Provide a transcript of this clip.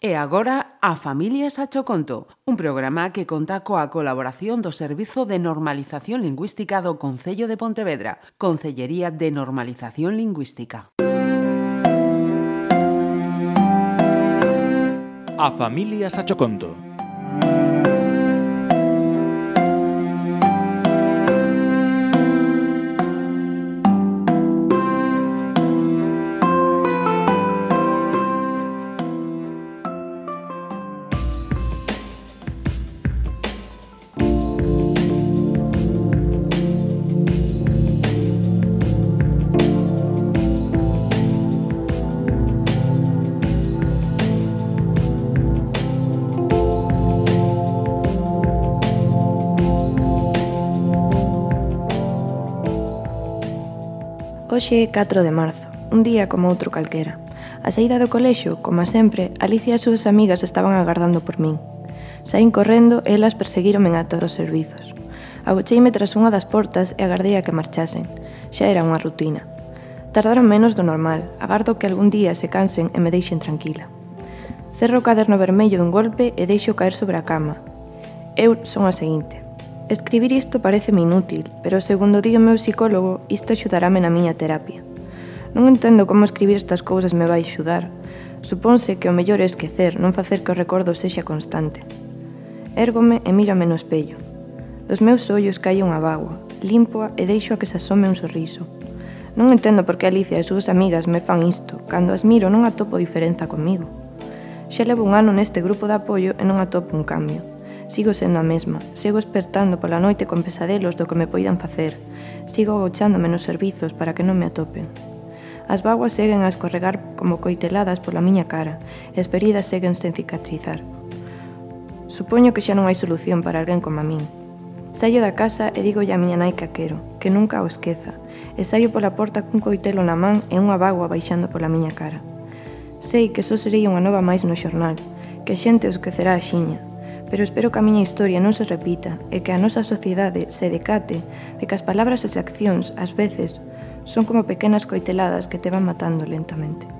E agora a Familias a Choconto, un programa que conta coa colaboración do Servizo de Normalización Lingüística do Concello de Pontevedra, Concellería de Normalización Lingüística. A Familias a Choconto Hoxe é 4 de marzo, un día como outro calquera. A saída do colexio, como sempre, Alicia e as súas amigas estaban agardando por min. Saín correndo e elas perseguíronme a todos os servizos. Agocheime tras unha das portas e agardei a que marchasen. Xa era unha rutina. Tardaron menos do normal. Agardo que algún día se cansen e me deixen tranquila. Cerro o caderno vermello dun golpe e deixo caer sobre a cama. Eu son a seguinte. Escribir isto pareceme inútil, pero segundo di o meu psicólogo, isto axudarame na miña terapia. Non entendo como escribir estas cousas me vai axudar. Supónse que o mellor é esquecer, non facer que o recordo sexa constante. Érgome e mírame no espello. Dos meus ollos cae unha bagua, limpoa e deixo a que se asome un sorriso. Non entendo por que Alicia e as súas amigas me fan isto, cando as miro non atopo diferenza comigo. Xa levo un ano neste grupo de apoio e non atopo un cambio. Sigo sendo a mesma, sigo espertando pola noite con pesadelos do que me poidan facer. Sigo agochándome nos servizos para que non me atopen. As vaguas seguen a escorregar como coiteladas pola miña cara, e as feridas seguen sen cicatrizar. Supoño que xa non hai solución para alguén como a min. Saio da casa e digo a miña nai que quero, que nunca o esqueza, e saio pola porta cun coitelo na man e unha bagua baixando pola miña cara. Sei que só sería unha nova máis no xornal, que a xente os esquecerá a xiña, pero espero que a miña historia non se repita e que a nosa sociedade se decate de que as palabras e as accións, ás veces, son como pequenas coiteladas que te van matando lentamente.